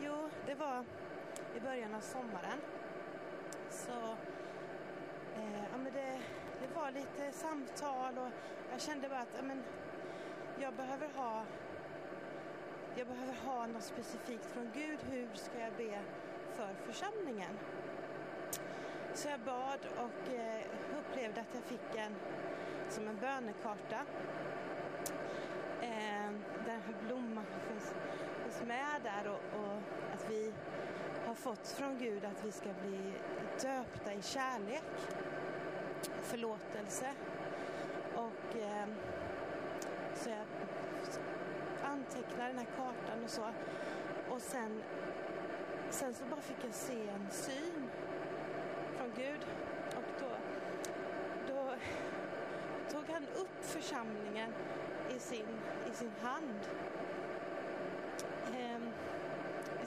jo, det var i början av sommaren. Så eh, ja, men det, det var lite samtal och jag kände bara att ja, men, jag behöver ha jag behöver ha något specifikt från Gud. Hur ska jag be för församlingen? Så jag bad och eh, upplevde att jag fick en som en bönekarta. Eh, där blomman finns, finns med där och, och fått från Gud att vi ska bli döpta i kärlek, förlåtelse. Och eh, så jag antecknade den här kartan och så. Och sen, sen så bara fick jag se en syn från Gud. Och då, då tog han upp församlingen i sin, i sin hand. Ehm,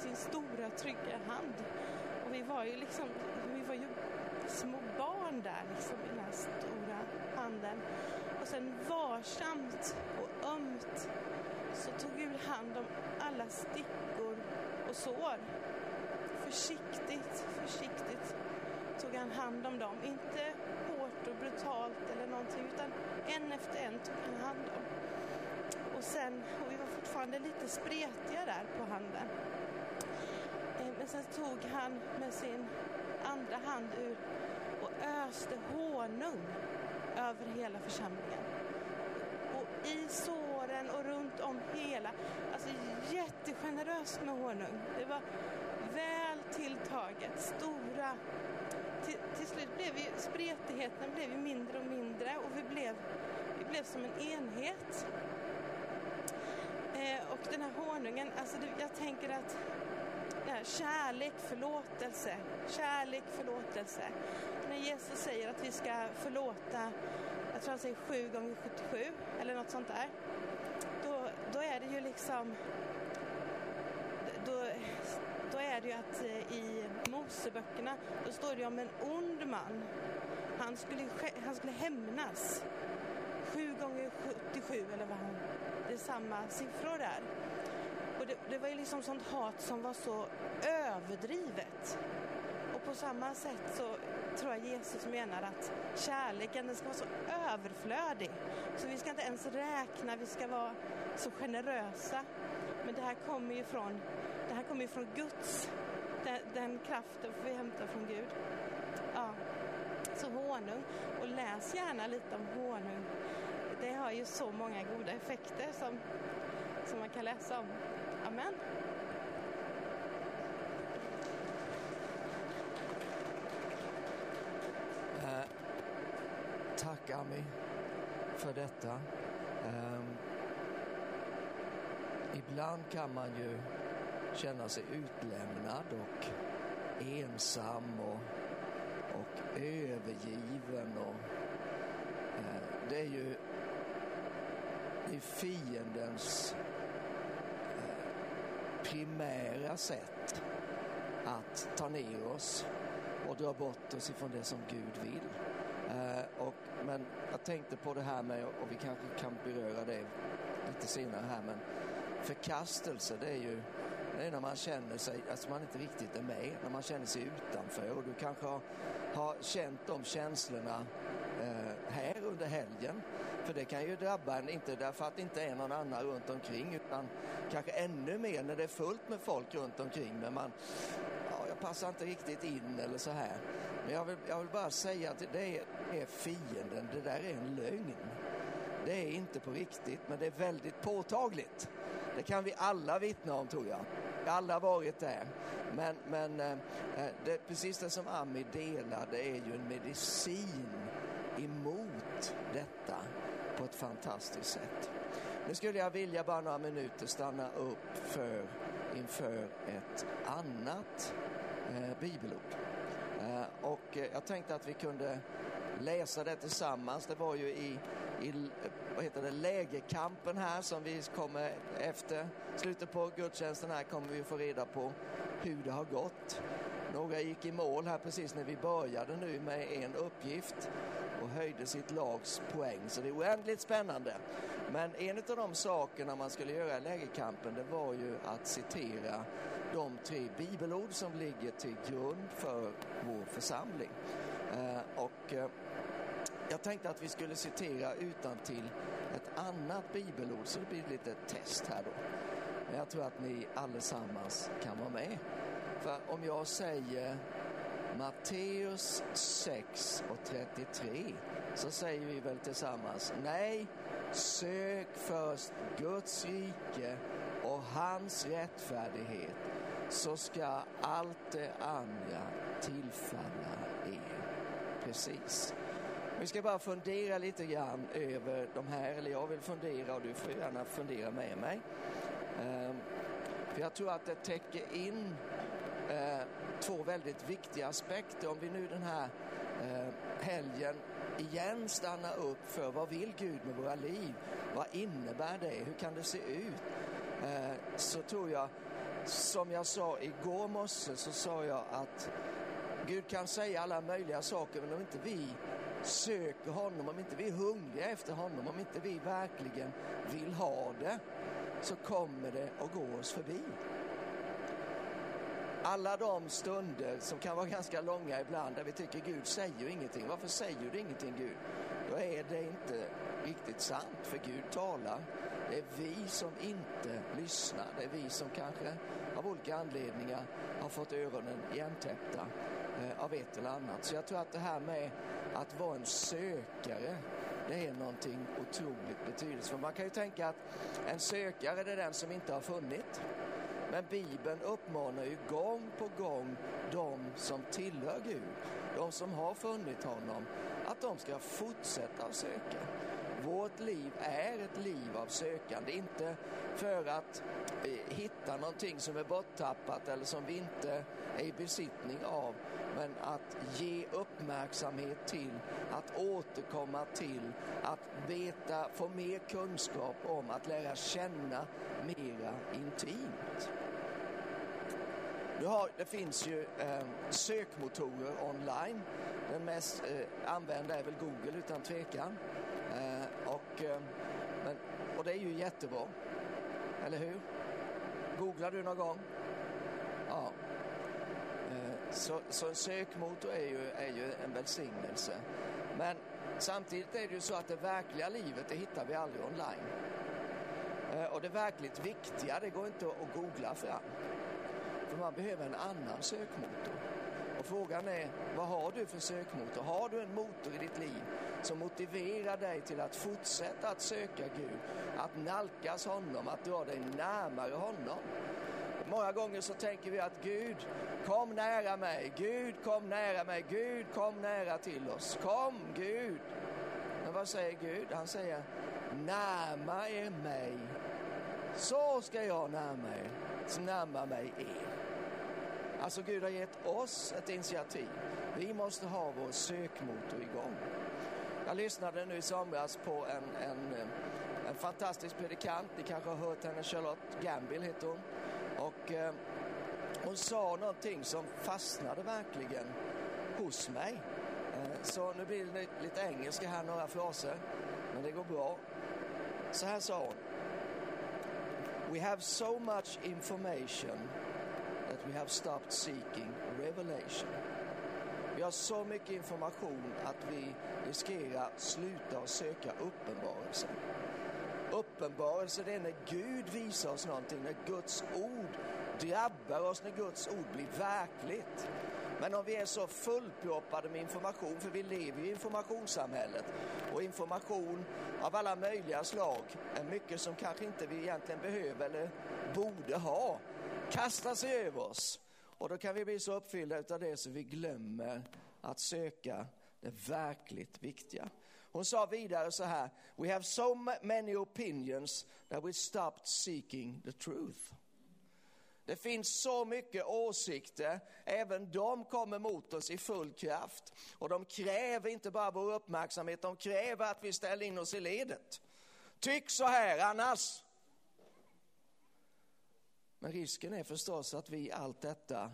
sin stora trygga hand. Och vi var ju liksom, vi var ju små barn där liksom i den här stora handen. Och sen varsamt och ömt så tog Gud hand om alla stickor och sår. Försiktigt, försiktigt tog han hand om dem. Inte hårt och brutalt eller någonting utan en efter en tog han hand om. Och sen, och vi var fortfarande lite spretiga där på handen. Men sen tog han med sin andra hand ur och öste honung över hela församlingen. Och i såren och runt om hela, alltså jättegeneröst med honung. Det var väl tilltaget, stora. Till, till slut blev ju spretigheten blev ju mindre och mindre och vi blev, vi blev som en enhet. Eh, och den här honungen, alltså det, jag tänker att kärlek, förlåtelse, kärlek, förlåtelse. När Jesus säger att vi ska förlåta, jag tror han säger 7 gånger 77 eller något sånt där. Då, då är det ju liksom, då, då är det ju att eh, i Moseböckerna, då står det om en ond man. Han skulle, han skulle hämnas. 7 gånger 77 eller vad han, det är samma siffror där. Det, det, var ju liksom sånt hat som var så överdrivet. Och på samma sätt så tror jag Jesus menar att kärleken den ska vara så överflödig. Så vi ska inte ens räkna, vi ska vara så generösa. Men det här kommer ju från, det här kommer ju från Guds, den, den kraften får vi hämta från Gud. Ja. Så honung, och läs gärna lite om honung. Det har ju så många goda effekter som, som man kan läsa om. Amen. Eh, tack Ami för detta. Eh, ibland kan man ju känna sig utlämnad och ensam och, och övergiven. Och, eh, det är ju i fiendens primära sätt att ta ner oss och dra bort oss ifrån det som Gud vill. Eh, och, men jag tänkte på det här med, och vi kanske kan beröra det lite senare här, men förkastelse det är ju det är när man känner sig, alltså man inte riktigt är med, när man känner sig utanför och du kanske har, har känt de känslorna eh, här under helgen. För det kan ju drabba en, inte därför att det inte är någon annan runt omkring utan kanske ännu mer när det är fullt med folk runt omkring men man, ja, jag passar inte riktigt in eller så här. Men jag vill, jag vill bara säga att det är, är fienden, det där är en lögn. Det är inte på riktigt men det är väldigt påtagligt. Det kan vi alla vittna om tror jag. Alla har varit där. Men, men eh, eh, det, precis det som Ami delar, det är ju en medicin emot detta på ett fantastiskt sätt. Nu skulle jag vilja bara några minuter stanna upp för inför ett annat eh, bibelord. Eh, och eh, jag tänkte att vi kunde läsa det tillsammans. Det var ju i, i vad heter det, lägerkampen här som vi kommer efter slutet på gudstjänsten här kommer vi få reda på hur det har gått. Några gick i mål här precis när vi började nu med en uppgift och höjde sitt lags poäng. Så det är oändligt spännande. Men en av de sakerna man skulle göra i lägerkampen det var ju att citera de tre bibelord som ligger till grund för vår församling. Eh, och eh, jag tänkte att vi skulle citera utan till ett annat bibelord så det blir lite test här då. Men jag tror att ni allesammans kan vara med träffa om jag säger Matteus 6 och 33 så säger vi väl tillsammans nej, sök först Guds rike och hans rättfärdighet så ska allt det andra tillfalla er. Precis. Vi ska bara fundera lite grann över de här, eller jag vill fundera och du får gärna fundera med mig. Ehm, för jag tror att det täcker in eh, två väldigt viktiga aspekter. Om vi nu den här eh, helgen igen stannar upp för vad vill Gud med våra liv? Vad innebär det? Hur kan det se ut? Eh, så tror jag, som jag sa igår morse, så sa jag att Gud kan säga alla möjliga saker, men om inte vi söker honom, om inte vi är hungriga efter honom, om inte vi verkligen vill ha det, så kommer det att gå oss förbi. Alla de stunder som kan vara ganska långa ibland där vi tycker Gud säger ingenting. Varför säger du ingenting Gud? Då är det inte riktigt sant för Gud talar. Det är vi som inte lyssnar. Det är vi som kanske av olika anledningar har fått öronen igentäppta eh, av ett eller annat. Så jag tror att det här med att vara en sökare det är någonting otroligt betydelsefullt. Man kan ju tänka att en sökare det är den som inte har funnit. Men Bibeln uppmanar ju gång på gång de som tillhör Gud, de som har funnit honom, att de ska fortsätta söka. Vårt liv är ett liv av sökande, inte för att eh, hitta någonting som är borttappat eller som vi inte är i besittning av, men att ge uppmärksamhet till, att återkomma till, att veta, få mer kunskap om, att lära känna mera intimt. Du har, det finns ju eh, sökmotorer online. Den mest eh, använda är väl Google utan tvekan. Och, eh, men, och det är ju jättebra. Eller hur? Googlar du någon gång? Ja. Eh, så, så en sökmotor är ju, är ju en välsignelse. Men samtidigt är det ju så att det verkliga livet det hittar vi aldrig online. Eh, och det verkligt viktiga det går inte att googla fram. För man behöver en annan sökmotor. Och frågan är, vad har du för sökmotor? Har du en motor i ditt liv som motiverar dig till att fortsätta att söka Gud, att nalkas honom, att dra dig närmare honom? Många gånger så tänker vi att Gud, kom nära mig, Gud kom nära mig, Gud kom nära till oss, kom Gud. Men vad säger Gud? Han säger, närma er mig, så ska jag närma er, närma mig er. Alltså Gud har gett oss ett initiativ. Vi måste ha vår sökmotor igång. Jag lyssnade nu i somras på en, en, eh, en fantastisk predikant. Ni kanske har hört henne, Charlotte Gambill heter hon. Och eh, hon sa någonting som fastnade verkligen hos mig. Eh, så nu blir det lite engelska här, några fraser. Men det går bra. Så här sa hon. We have so much information we have stopped seeking revelation. Vi har så mycket information att vi riskerar sluta att söka uppenbarelse. Uppenbarelse det är när Gud visar oss någonting, när Guds ord drabbar oss, när Guds ord blir verkligt. Men om vi är så fullproppade med information, för vi lever i informationssamhället och information av alla möjliga slag är mycket som kanske inte vi egentligen behöver eller borde ha, kastar sig över oss. Och då kan vi bli så uppfyllda av det så vi glömmer att söka det verkligt viktiga. Hon sa vidare så här, we have so many opinions that we stopped seeking the truth. Det finns så mycket åsikter, även de kommer mot oss i full kraft. Och de kräver inte bara vår uppmärksamhet, de kräver att vi ställer in oss i ledet. Tyck så här annars. Men risken är förstås att vi i allt detta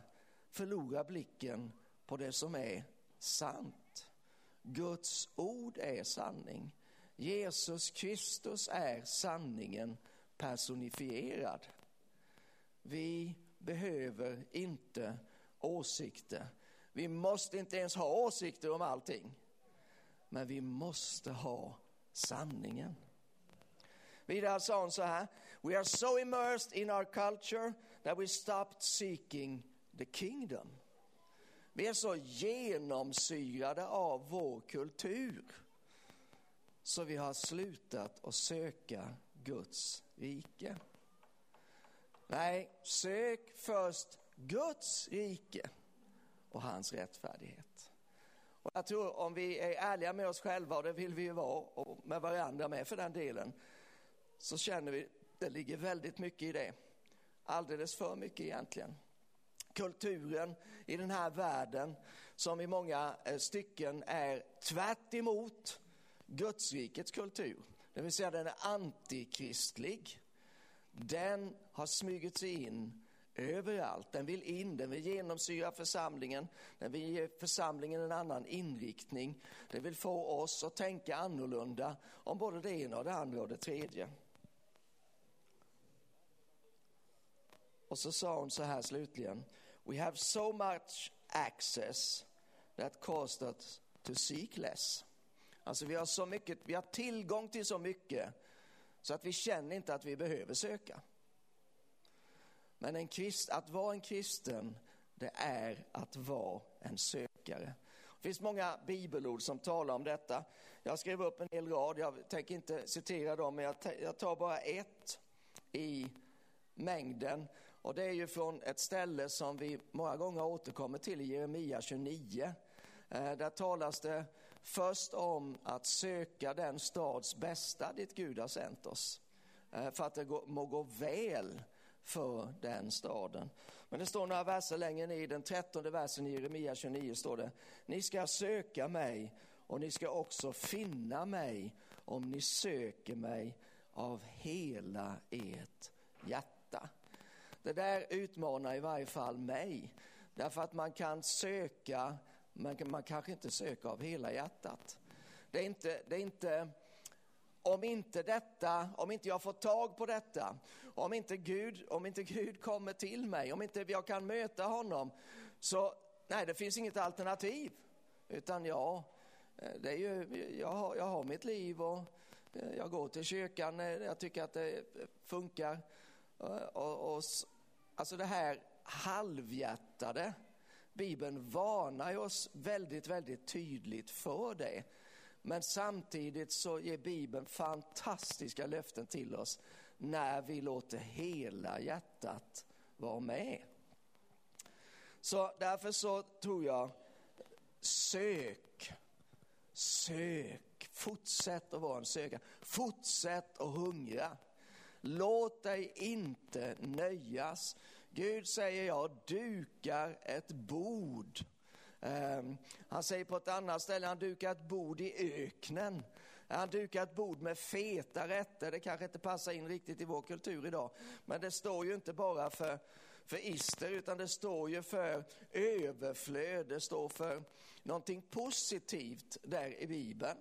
förlorar blicken på det som är sant. Guds ord är sanning. Jesus Kristus är sanningen personifierad. Vi behöver inte åsikter. Vi måste inte ens ha åsikter om allting. Men vi måste ha sanningen. Vidare sa hon så här. We are so immersed in our culture that we stopped seeking the kingdom. Vi är så genomsyrade av vår kultur så vi har slutat att söka Guds rike. Nej, sök först Guds rike och hans rättfärdighet. Och jag tror om vi är ärliga med oss själva, och det vill vi ju vara, och med varandra med för den delen, så känner vi det ligger väldigt mycket i det. Alldeles för mycket egentligen. Kulturen i den här världen som i många eh, stycken är tvärt emot Gudsrikets kultur, det vill säga den är antikristlig. Den har smugit sig in överallt. Den vill in, den vill genomsyra församlingen, den vill ge församlingen en annan inriktning. Den vill få oss att tänka annorlunda om både det ena och det andra och det tredje. Och så sa hon så här slutligen. We have so much access that caused us to seek less. Alltså vi har så mycket, vi har tillgång till så mycket så att vi känner inte att vi behöver söka. Men en krist, att vara en kristen, det är att vara en sökare. Det finns många bibelord som talar om detta. Jag skrev upp en hel rad, jag tänker inte citera dem, men jag tar bara ett i mängden. Och det är ju från ett ställe som vi många gånger återkommer till i Jeremia 29. Eh, där talas det först om att söka den stads bästa dit Gud har sänt oss. Eh, för att det må gå väl för den staden. Men det står några verser längre ner, i den trettonde versen i Jeremia 29 står det, ni ska söka mig och ni ska också finna mig om ni söker mig av hela ert hjärta. Det där utmanar i varje fall mig, därför att man kan söka, men man kanske inte söker av hela hjärtat. Det är inte, det är inte om inte detta, om inte jag får tag på detta, om inte Gud, om inte Gud kommer till mig, om inte jag kan möta honom, så nej, det finns inget alternativ. Utan ja, eh, det är ju, jag, har, jag har mitt liv och eh, jag går till kyrkan, när jag tycker att det funkar. Och, och, alltså det här halvhjärtade, Bibeln varnar oss väldigt, väldigt tydligt för det. Men samtidigt så ger Bibeln fantastiska löften till oss när vi låter hela hjärtat vara med. Så därför så tror jag, sök, sök, fortsätt att vara en sökare, fortsätt att hungra. Låt dig inte nöjas. Gud säger jag dukar ett bord ehm, han säger på ett annat ställe, han dukar ett bord i öknen. Han dukar ett bord med feta rätter. Det kanske inte passar in riktigt i vår kultur idag. Men det står ju inte bara för, för ister, utan det står ju för överflöd. Det står för någonting positivt där i Bibeln.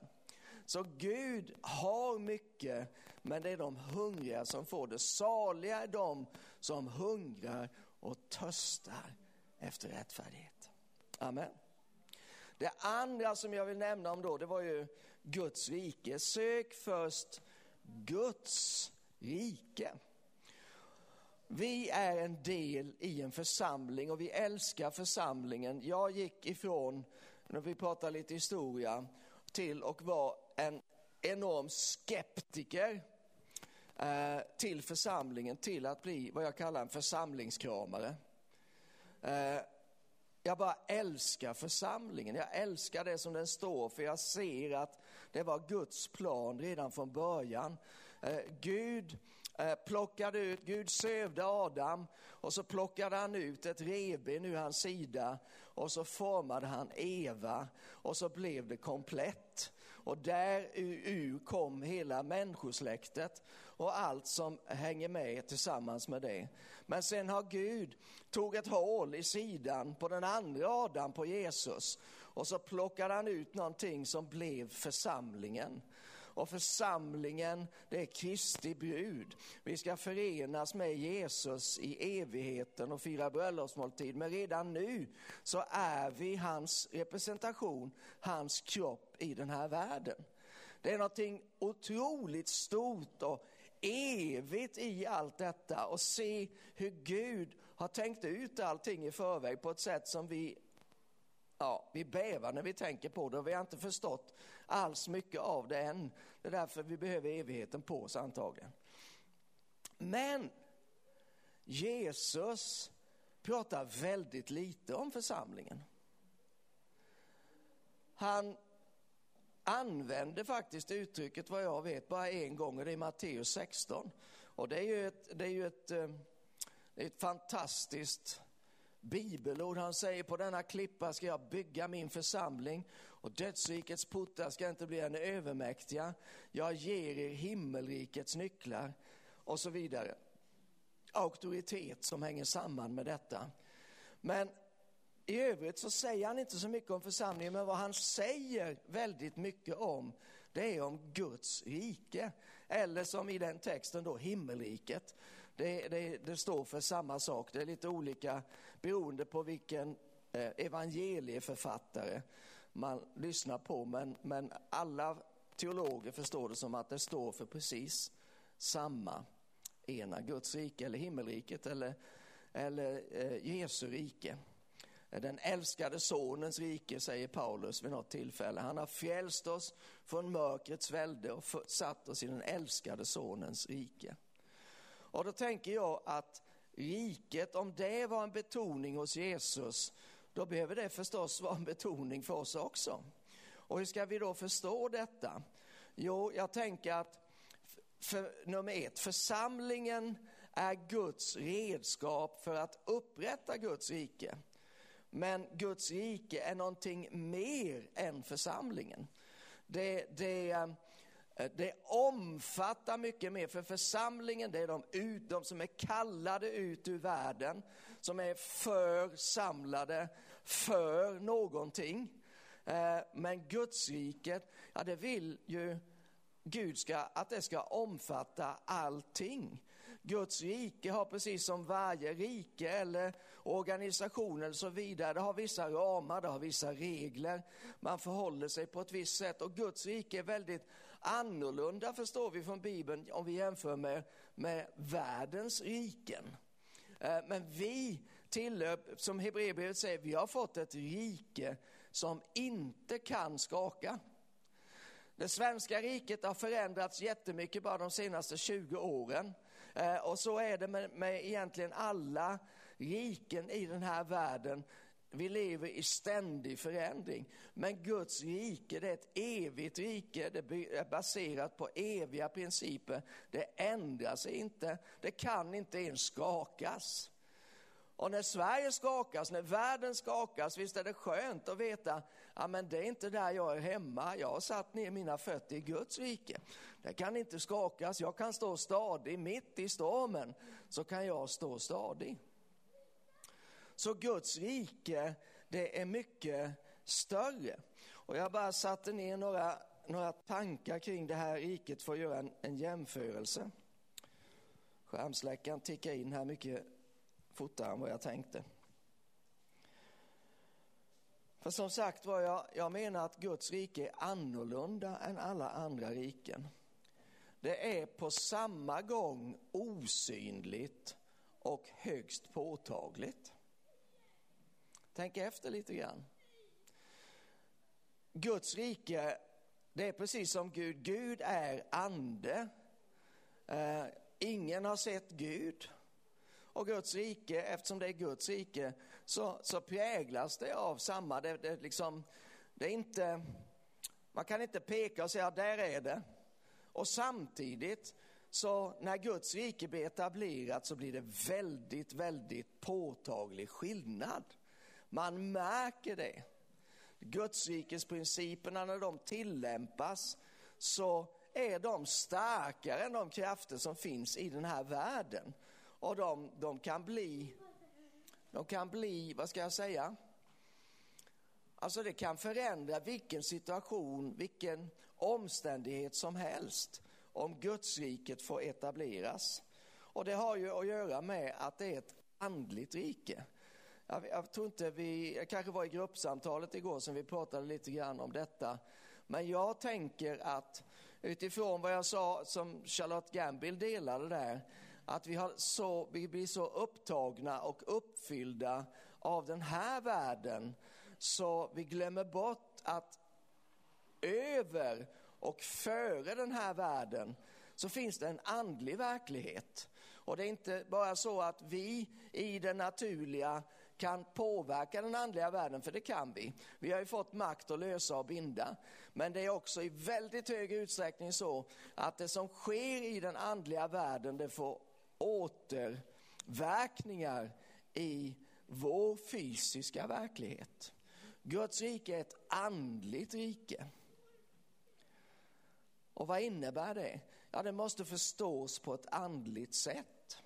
Så Gud har mycket, men det är de hungriga som får det. Saliga är de som hungrar och törstar efter rättfärdighet. Amen. Det andra som jag vill nämna om då, det var ju Guds rike. Sök först Guds rike. Vi är en del i en församling och vi älskar församlingen. Jag gick ifrån, när vi pratar lite historia, till att vara en enorm skeptiker Eh, till församlingen, till att bli vad jag kallar en församlingskramare. Eh, jag bara älskar församlingen. Jag älskar det som den står för. Jag ser att det var Guds plan redan från början. Eh, Gud eh, plockade ut, Gud sövde Adam och så plockade han ut ett revben ur hans sida och så formade han Eva och så blev det komplett. Och där ur kom hela människosläktet och allt som hänger med tillsammans med det. Men sen har Gud tog ett hål i sidan på den andra Adam, på Jesus. Och så plockade han ut någonting som blev församlingen. Och församlingen, det är Kristi brud. Vi ska förenas med Jesus i evigheten och fira bröllopsmåltid. Men redan nu så är vi hans representation, hans kropp i den här världen. Det är någonting otroligt stort och evigt i allt detta och se hur Gud har tänkt ut allting i förväg på ett sätt som vi ja, vi bävar när vi tänker på det och vi har inte förstått alls mycket av det än. Det är därför vi behöver evigheten på oss antagligen. Men Jesus pratar väldigt lite om församlingen. Han använder faktiskt uttrycket vad jag vet bara en gång och det är Matteus 16. Och det är ju ett, det är ju ett, eh, ett fantastiskt bibelord. Han säger på denna klippa ska jag bygga min församling och dödsrikets portar ska inte bli en övermäktiga. Jag ger er himmelrikets nycklar och så vidare. Auktoritet som hänger samman med detta. Men i övrigt så säger han inte så mycket om församlingen, men vad han säger väldigt mycket om, det är om Guds rike. Eller som i den texten då, himmelriket. Det, det, det står för samma sak, det är lite olika beroende på vilken eh, evangelieförfattare man lyssnar på, men, men alla teologer förstår det som att det står för precis samma ena, Guds rike eller himmelriket eller, eller eh, Jesu rike. Den älskade sonens rike, säger Paulus vid något tillfälle. Han har frälst oss från mörkrets välde och satt oss i den älskade sonens rike. Och då tänker jag att riket, om det var en betoning hos Jesus, då behöver det förstås vara en betoning för oss också. Och hur ska vi då förstå detta? Jo, jag tänker att för, nummer ett, församlingen är Guds redskap för att upprätta Guds rike. Men Guds rike är någonting mer än församlingen. Det, det, eh, Eh, det omfattar mycket mer, för församlingen det är de, ut, de som är kallade ut ur världen, som är församlade för någonting. Eh, men Guds riket, ja det vill ju Gud ska, att det ska omfatta allting. Guds rike har precis som varje rike eller organisation eller så vidare, det har vissa ramar, det har vissa regler. Man förhåller sig på ett visst sätt och Guds rike är väldigt annorlunda förstår vi från Bibeln om vi jämför med, med världens riken. Eh, men vi tillhör, som Hebreerbrevet säger, vi har fått ett rike som inte kan skaka. Det svenska riket har förändrats jättemycket bara de senaste 20 åren. Eh, och så är det med, med egentligen alla riken i den här världen. Vi lever i ständig förändring. Men Guds rike det är ett evigt rike, det är baserat på eviga principer. Det ändrar sig inte, det kan inte ens skakas. Och när Sverige skakas, när världen skakas, visst är det skönt att veta, ja men det är inte där jag är hemma, jag har satt ner mina fötter i Guds rike. Det kan inte skakas, jag kan stå stadig mitt i stormen, så kan jag stå stadig. Så Guds rike, det är mycket större. Och jag bara satte ner några, några tankar kring det här riket för att göra en, en jämförelse. Skärmsläckaren tickar in här mycket fortare än vad jag tänkte. För som sagt var, jag, jag menar att Guds rike är annorlunda än alla andra riken. Det är på samma gång osynligt och högst påtagligt. Tänk efter lite grann. Guds rike, det är precis som Gud. Gud är ande. Eh, ingen har sett Gud. Och Guds rike, eftersom det är Guds rike, så, så präglas det av samma, det, det, liksom, det är inte, man kan inte peka och säga där är det. Och samtidigt så när Guds rike blir etablerat så blir det väldigt, väldigt påtaglig skillnad. Man märker det. Gudsrikesprinciperna, när de tillämpas så är de starkare än de krafter som finns i den här världen. Och de, de kan bli, de kan bli, vad ska jag säga? Alltså det kan förändra vilken situation, vilken omständighet som helst om Gudsriket får etableras. Och det har ju att göra med att det är ett andligt rike. Jag, jag tror inte vi, jag kanske var i gruppsamtalet igår som vi pratade lite grann om detta. Men jag tänker att utifrån vad jag sa som Charlotte Gambill delade där, att vi, har så, vi blir så upptagna och uppfyllda av den här världen så vi glömmer bort att över och före den här världen så finns det en andlig verklighet. Och det är inte bara så att vi i det naturliga kan påverka den andliga världen, för det kan vi. Vi har ju fått makt att lösa och binda. Men det är också i väldigt hög utsträckning så att det som sker i den andliga världen, det får återverkningar i vår fysiska verklighet. Guds rike är ett andligt rike. Och vad innebär det? Ja, det måste förstås på ett andligt sätt.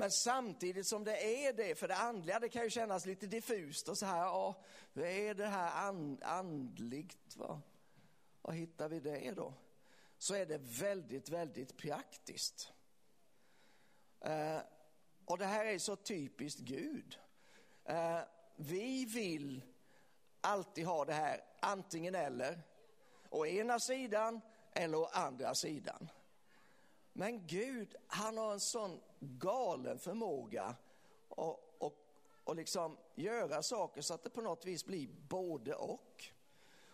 Men samtidigt som det är det, för det andliga det kan ju kännas lite diffust och så här, ja, hur är det här and, andligt? Va? Var hittar vi det då? Så är det väldigt, väldigt praktiskt. Eh, och det här är så typiskt Gud. Eh, vi vill alltid ha det här antingen eller. Å ena sidan eller å andra sidan. Men Gud, han har en sån galen förmåga och, och, och liksom göra saker så att det på något vis blir både och.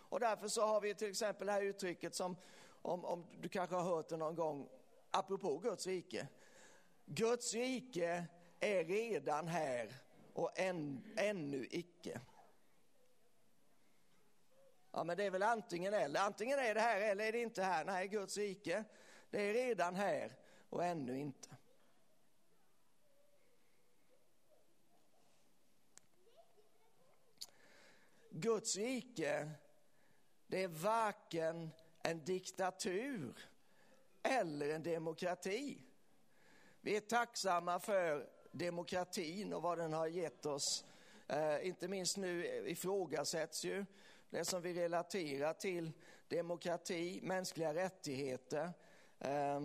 Och därför så har vi till exempel det här uttrycket som, om, om du kanske har hört det någon gång, apropå Guds rike. Guds rike är redan här och än, ännu icke. Ja, men det är väl antingen eller. Antingen är det här eller är det inte här. Nej, Guds rike, det är redan här och ännu inte. Guds rike, det är varken en diktatur eller en demokrati. Vi är tacksamma för demokratin och vad den har gett oss. Eh, inte minst nu ifrågasätts ju det som vi relaterar till demokrati, mänskliga rättigheter eh,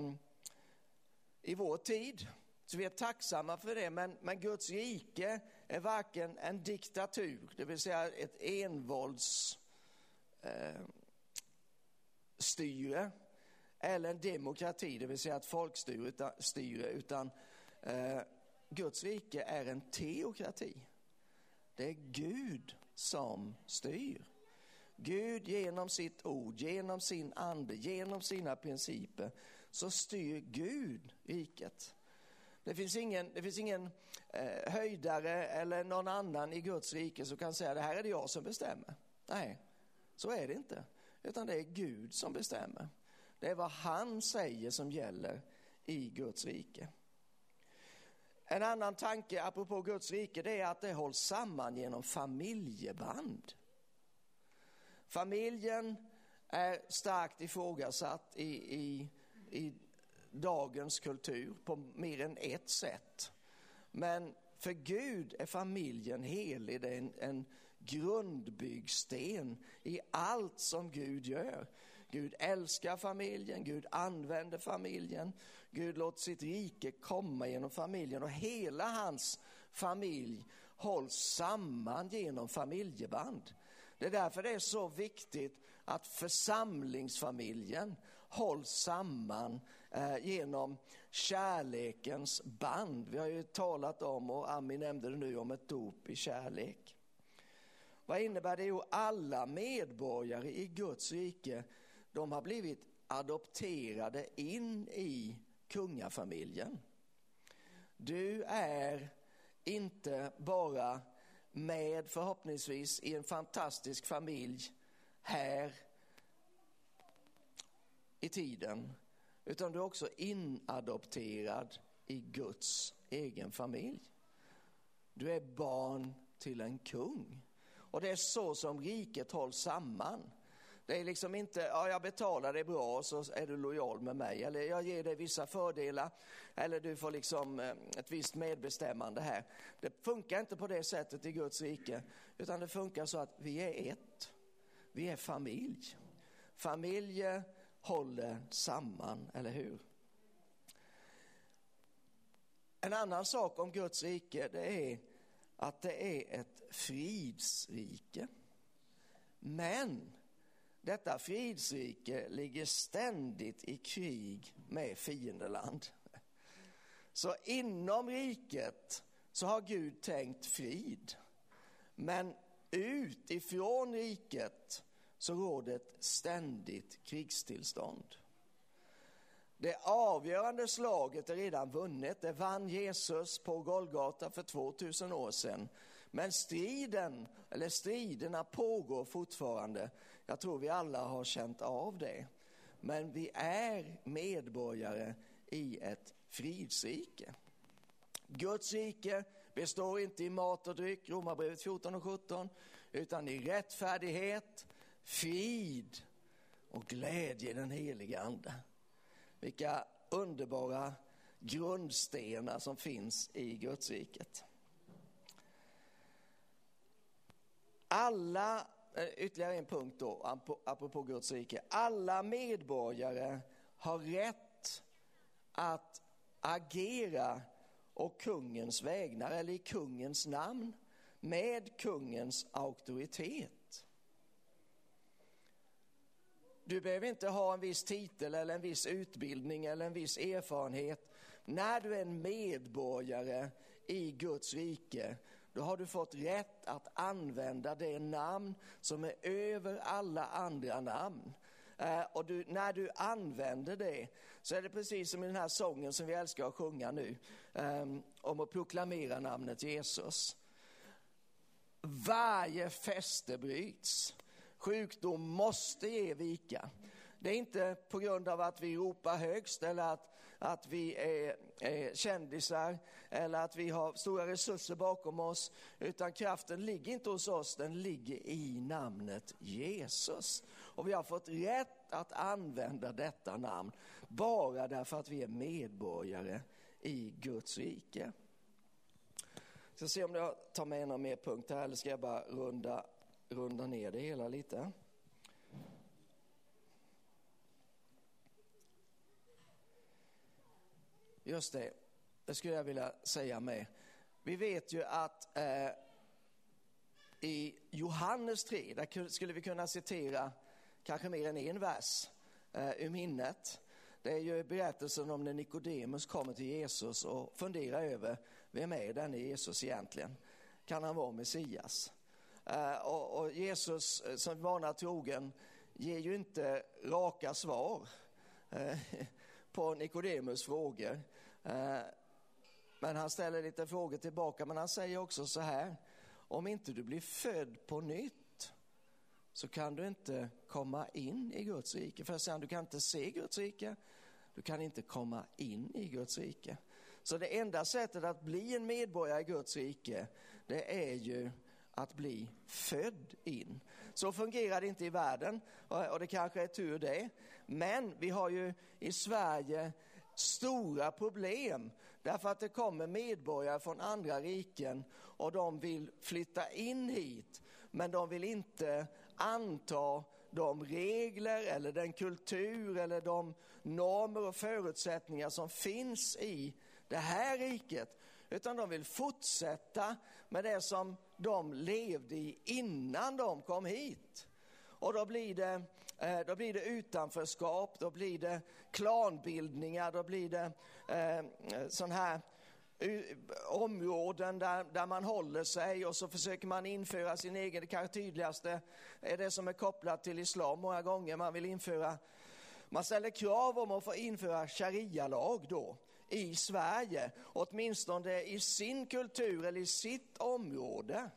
i vår tid. Så vi är tacksamma för det, men, men Guds rike är varken en diktatur, det vill säga ett envåldsstyre, eh, eller en demokrati, det vill säga ett folkstyre, utan eh, Guds rike är en teokrati. Det är Gud som styr. Gud genom sitt ord, genom sin ande, genom sina principer så styr Gud riket. Det finns ingen, det finns ingen eh, höjdare eller någon annan i Guds rike som kan säga det här är det jag som bestämmer. Nej, så är det inte. Utan det är Gud som bestämmer. Det är vad han säger som gäller i Guds rike. En annan tanke apropå Guds rike det är att det hålls samman genom familjeband. Familjen är starkt ifrågasatt i, i, i dagens kultur på mer än ett sätt. Men för Gud är familjen helig, det är en, en grundbyggsten i allt som Gud gör. Gud älskar familjen, Gud använder familjen, Gud låter sitt rike komma genom familjen och hela hans familj hålls samman genom familjeband. Det är därför det är så viktigt att församlingsfamiljen hålls samman eh, genom kärlekens band. Vi har ju talat om, och Ami nämnde det nu, om ett dop i kärlek. Vad innebär det? Jo, alla medborgare i Guds rike, de har blivit adopterade in i kungafamiljen. Du är inte bara med förhoppningsvis i en fantastisk familj här i tiden, utan du är också inadopterad i Guds egen familj. Du är barn till en kung. Och det är så som riket hålls samman. Det är liksom inte, ja jag betalar dig bra så är du lojal med mig. Eller jag ger dig vissa fördelar. Eller du får liksom eh, ett visst medbestämmande här. Det funkar inte på det sättet i Guds rike. Utan det funkar så att vi är ett. Vi är familj. Familjer håller samman, eller hur? En annan sak om Guds rike det är att det är ett fridsrike. Men detta fridsrike ligger ständigt i krig med fiendeland. Så inom riket så har Gud tänkt frid. Men utifrån riket så råder ett ständigt krigstillstånd. Det avgörande slaget är redan vunnet. Det vann Jesus på Golgata för 2000 år sedan. Men striden, eller striderna pågår fortfarande. Jag tror vi alla har känt av det. Men vi är medborgare i ett fridsrike. Guds rike består inte i mat och dryck, Romarbrevet 14 och 17, utan i rättfärdighet, frid och glädje i den heliga Ande. Vilka underbara grundstenar som finns i Gudsriket. Alla, eh, ytterligare en punkt då, apropå Guds rike. Alla medborgare har rätt att agera och kungens vägnar eller i kungens namn med kungens auktoritet. Du behöver inte ha en viss titel eller en viss utbildning eller en viss erfarenhet. När du är en medborgare i Guds rike, då har du fått rätt att använda det namn som är över alla andra namn. Eh, och du, när du använder det så är det precis som i den här sången som vi älskar att sjunga nu, ehm, om att proklamera namnet Jesus. Varje fäste bryts. Sjukdom måste ge vika. Det är inte på grund av att vi ropar högst eller att, att vi är, är kändisar eller att vi har stora resurser bakom oss. Utan kraften ligger inte hos oss, den ligger i namnet Jesus. Och vi har fått rätt att använda detta namn bara därför att vi är medborgare i Guds rike. Jag ska se om jag tar med någon mer punkt här eller ska jag bara runda, runda ner det hela lite. Just det, det skulle jag vilja säga med. Vi vet ju att eh, i Johannes 3, där skulle vi kunna citera kanske mer än en vers eh, ur minnet. Det är ju berättelsen om när Nikodemus kommer till Jesus och funderar över vem är denne Jesus egentligen? Kan han vara Messias? Eh, och, och Jesus eh, som vana trogen ger ju inte raka svar eh, på Nikodemus frågor. Men han ställer lite frågor tillbaka, men han säger också så här, om inte du blir född på nytt så kan du inte komma in i Guds rike. För sen, du kan inte se Guds rike, du kan inte komma in i Guds rike. Så det enda sättet att bli en medborgare i Guds rike, det är ju att bli född in. Så fungerar det inte i världen och det kanske är tur det. Men vi har ju i Sverige stora problem därför att det kommer medborgare från andra riken och de vill flytta in hit men de vill inte anta de regler eller den kultur eller de normer och förutsättningar som finns i det här riket. Utan de vill fortsätta med det som de levde i innan de kom hit. Och då blir det, eh, då blir det utanförskap, då blir det klanbildningar, då blir det eh, eh sån här eh, områden där, där man håller sig och så försöker man införa sin egen, det kanske tydligaste är det som är kopplat till islam många gånger. Man vill införa, man ställer krav om att få införa sharia-lag då i Sverige, åtminstone i sin kultur eller i sitt område.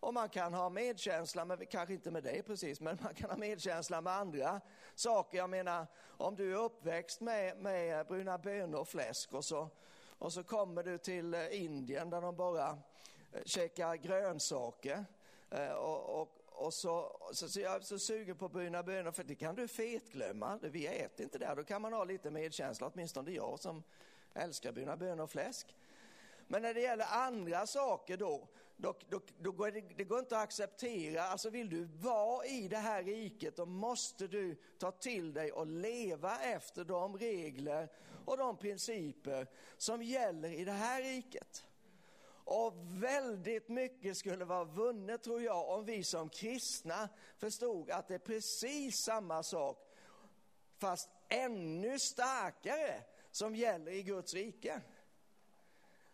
Och man kan ha medkänsla, med, kanske inte med dig precis, men man kan ha medkänsla med andra saker. Jag menar, om du är uppväxt med, med bruna bönor och fläsk och så, och så kommer du till eh, Indien där de bara eh, käkar grönsaker eh, och, och, och så, så, så jag är så sugen på att bruna bönor för det kan du fetglömma. Vi äter inte där. Då kan man ha lite medkänsla, åtminstone jag som älskar bruna bönor och fläsk. Men när det gäller andra saker då, då, då, då går det, det, går inte att acceptera. Alltså vill du vara i det här riket, då måste du ta till dig och leva efter de regler och de principer som gäller i det här riket. Och väldigt mycket skulle vara vunnet tror jag om vi som kristna förstod att det är precis samma sak fast ännu starkare som gäller i Guds rike.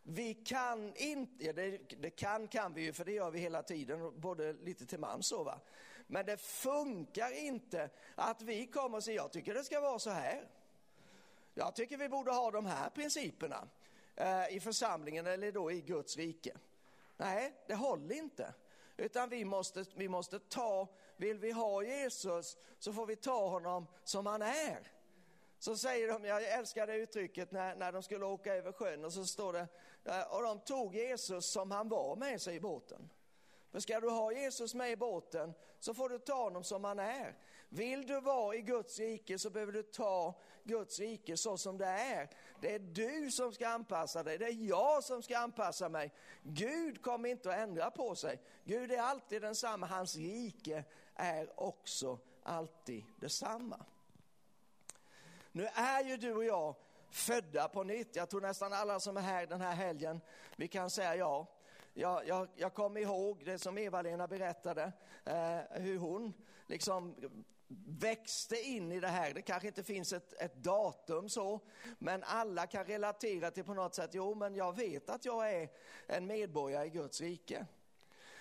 Vi kan inte, ja det, det, kan kan vi ju för det gör vi hela tiden, både lite till mans så va. Men det funkar inte att vi kommer och säger, jag tycker det ska vara så här. Jag tycker vi borde ha de här principerna Eh, i församlingen eller då i Guds rike. Nej, det håller inte. Utan vi måste, vi måste ta, vill vi ha Jesus så får vi ta honom som han är. Så säger de, jag älskar det uttrycket när, när de skulle åka över sjön och så står det, eh, och de tog Jesus som han var med sig i båten. För ska du ha Jesus med i båten så får du ta honom som han är. Vill du vara i Guds rike så behöver du ta Guds rike så som det är. Det är du som ska anpassa dig, det är jag som ska anpassa mig. Gud kommer inte att ändra på sig. Gud är alltid densamma, hans rike är också alltid detsamma. Nu är ju du och jag födda på nytt. Jag tror nästan alla som är här den här helgen, vi kan säga ja. Jag, jag, jag kommer ihåg det som Eva-Lena berättade, eh, hur hon liksom växte in i det här. Det kanske inte finns ett, ett, datum så, men alla kan relatera till på något sätt, jo men jag vet att jag är en medborgare i Guds rike.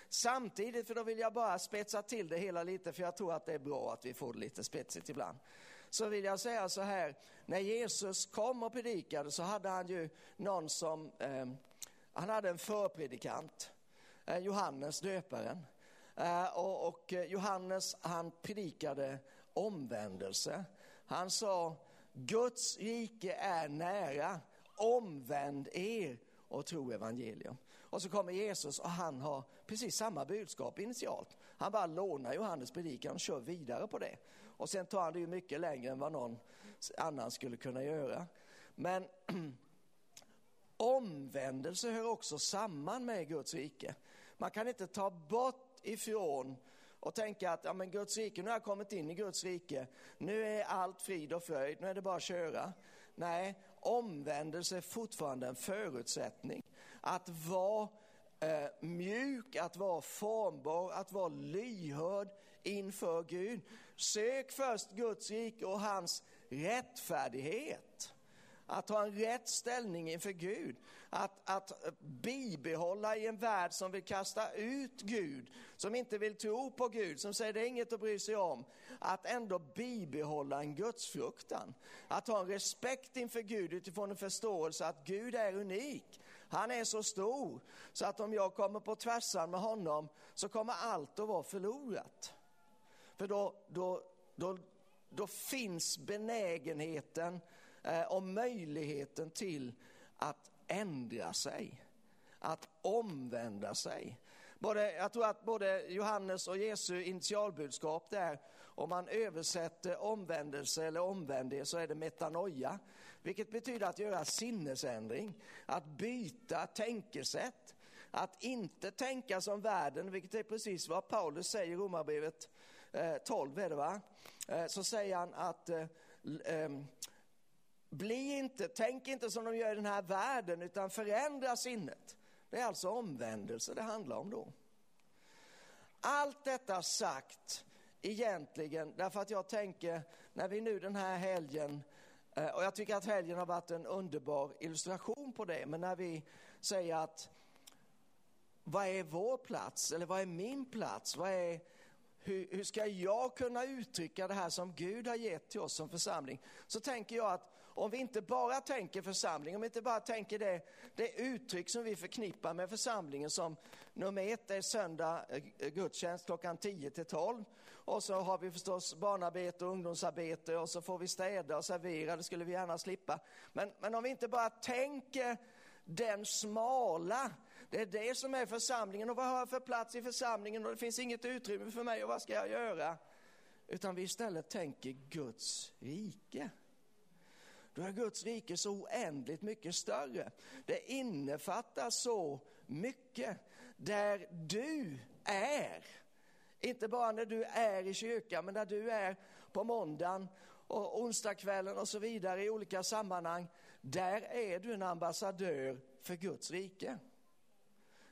Samtidigt, för då vill jag bara spetsa till det hela lite, för jag tror att det är bra att vi får det lite spetsigt ibland så vill jag säga så här, när Jesus kom och predikade så hade han ju någon som, eh, han hade en förpredikant, eh, Johannes döparen. Eh, och, eh, Johannes han predikade omvändelse. Han sa, Guds rike är nära, omvänd er och tro evangelium. Och så kommer Jesus och han har precis samma budskap initialt. Han bara lånar Johannes predikan och kör vidare på det. Och sen tar han det ju mycket längre än vad någon annan skulle kunna göra. Men omvändelse hör också samman med Guds rike. Man kan inte ta bort ifrån och tänka att ja, men Guds rike, nu har jag kommit in i Guds rike, nu är allt frid och fröjd, nu är det bara att köra. Nej, omvändelse är fortfarande en förutsättning. Att vara eh, mjuk, att vara formbar, att vara lyhörd inför Gud. Sök först Guds rike och hans rättfärdighet. Att ha en rätt ställning inför Gud. Att, att bibehålla i en värld som vill kasta ut Gud, som inte vill tro på Gud, som säger det är inget att bry sig om. Att ändå bibehålla en gudsfruktan. Att ha en respekt inför Gud utifrån en förståelse att Gud är unik. Han är så stor så att om jag kommer på tvärsan med honom så kommer allt att vara förlorat. För då, då, då, då finns benägenheten eh, möjligheten till att ändra sig, att omvända sig. Både, jag tror att både Johannes och Jesu initialbudskap där, om man översätter omvändelse eller omvändelse så är det metanoia, vilket betyder att göra sinnesändring, att byta tänkesätt, att inte tänka som världen, vilket är precis vad Paulus säger i Romarbrevet eh, 12 är det va? Eh, så säger han att eh, ehm, bli inte, tänk inte som de gör i den här världen utan förändra sinnet. Det är alltså omvändelse det handlar om då. Allt detta sagt egentligen därför att jag tänker när vi nu den här helgen eh, och jag tycker att helgen har varit en underbar illustration på det, men när vi säger att vad är vår plats eller vad är min plats? Vad är hur, hur ska jag kunna uttrycka det här som Gud har gett till oss som församling? Så tänker jag att om vi inte bara tänker församling, om vi inte bara tänker det, det uttryck som vi förknippar med församlingen som nummer ett är söndag eh, eh, gudstjänst klockan 10 till 12 och så har vi förstås barnarbete och ungdomsarbete och så får vi städa och servera, det skulle vi gärna slippa. Men, men om vi inte bara tänker den smala, Det är det som är församlingen och vad har jag för plats i församlingen och det finns inget utrymme för mig och vad ska jag göra? Utan vi istället tänker Guds rike. Då är Guds rike så oändligt mycket större. Det innefattar så mycket där du är. Inte bara när du är i kyrkan, men när du är på måndagen och onsdagskvällen och så vidare i olika sammanhang. Där är du en ambassadör för Guds rike.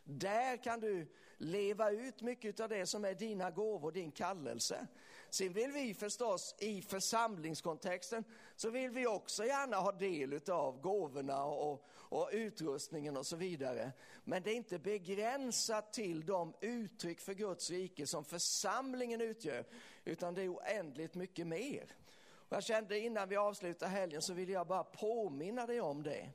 Där kan du leva ut mycket av det som är dina gåvor, din kallelse. Sen vill vi förstås i församlingskontexten så vill vi också gärna ha del av gåvorna och, och utrustningen och så vidare. Men det är inte begränsat till de uttryck för Guds rike som församlingen utgör, utan det är oändligt mycket mer. Och jag kände innan vi avslutar helgen så vill jag bara påminna dig om det.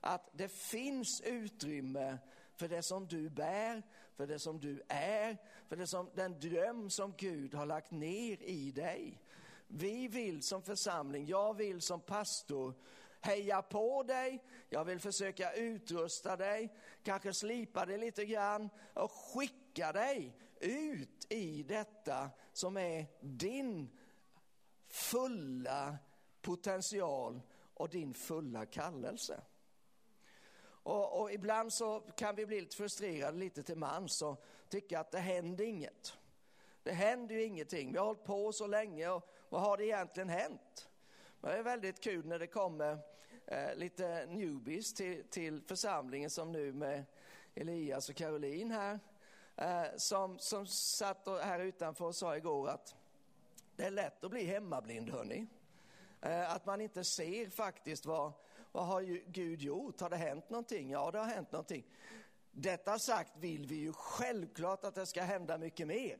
Att det finns utrymme för det som du bär, för det som du är, för det som, den dröm som Gud har lagt ner i dig. Vi vill som församling, jag vill som pastor heja på dig, jag vill försöka utrusta dig, kanske slipa dig lite grann och skicka dig ut i detta som är din fulla potential och din fulla kallelse. Och, och, ibland så kan vi bli lite frustrerade lite till mans och tycka att det händer inget. Det händer ju ingenting. Vi har hållit på så länge och vad har det egentligen hänt? Men det är väldigt kul när det kommer eh, lite newbies till, till församlingen som nu med Elias och Caroline här. Eh, som, som satt här utanför och sa igår att det är lätt att bli hemmablind hörni. Eh, att man inte ser faktiskt vad, vad har Gud gjort? Har det hänt någonting? Ja, det har hänt någonting. Detta sagt vill vi ju självklart att det ska hända mycket mer.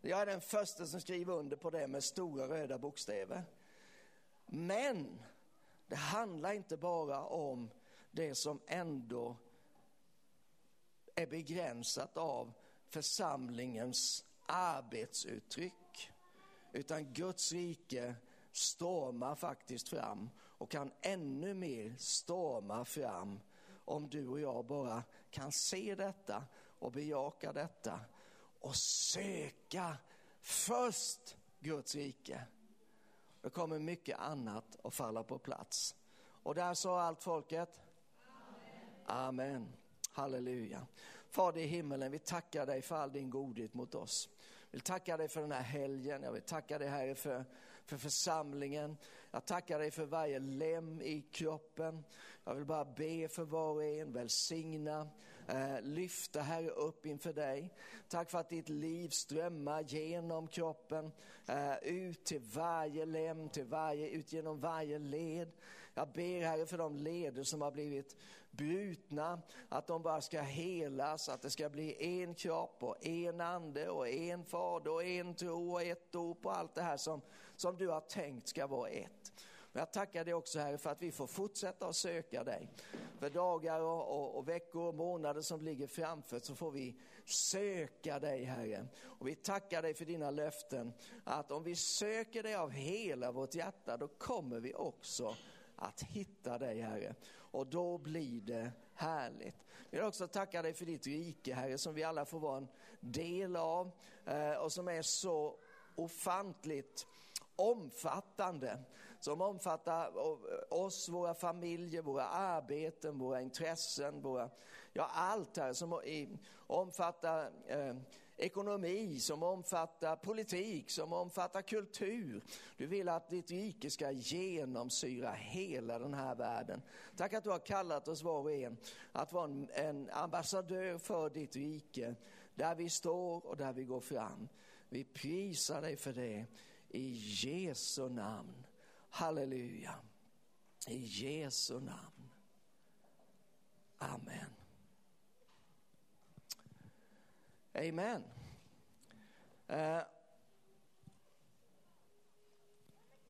Jag är den första som skriver under på det med stora röda bokstäver. Men det handlar inte bara om det som ändå är begränsat av församlingens arbetsuttryck. Utan Guds rike stormar faktiskt fram och kan ännu mer storma fram om du och jag bara kan se detta och bejaka detta och söka först Guds rike. Då kommer mycket annat att falla på plats. Och där sa allt folket? Amen. Amen. Halleluja. Fader i himmelen, vi tackar dig för all din godhet mot oss. Jag vill tacka dig för den här helgen. Jag vill tacka dig Herre för, för församlingen. Jag tackar dig för varje lem i kroppen. Jag vill bara be för var och en, välsigna, eh, lyfta Herre upp inför dig. Tack för att ditt liv strömmar genom kroppen, eh, ut till varje lem, till varje, ut genom varje led. Jag ber Herre för de leder som har blivit brutna, att de bara ska helas, att det ska bli en kropp och en ande och en fader och en tro och ett dop och allt det här som, som du har tänkt ska vara ett. Men jag tackar dig också Herre för att vi får fortsätta att söka dig. För dagar och, och, och, veckor och månader som ligger framför så får vi söka dig Herre. Och vi tackar dig för dina löften att om vi söker dig av hela vårt hjärta då kommer vi också att hitta dig Herre. Och då blir det härligt. Vi vill också tacka dig för ditt rike Herre som vi alla får vara en del av eh, och som är så ofantligt omfattande som omfattar eh, oss, våra familjer, våra arbeten, våra intressen, våra, ja allt här som omfattar eh, ekonomi, som omfattar politik, som omfattar kultur. Du vill att ditt rike ska genomsyra hela den här världen. Tack att du har kallat oss var och en att vara en, en ambassadör för ditt rike, där vi står och där vi går fram. Vi prisar dig för det i Jesu namn. Halleluja. I Jesu namn. Amen. Amen. Uh,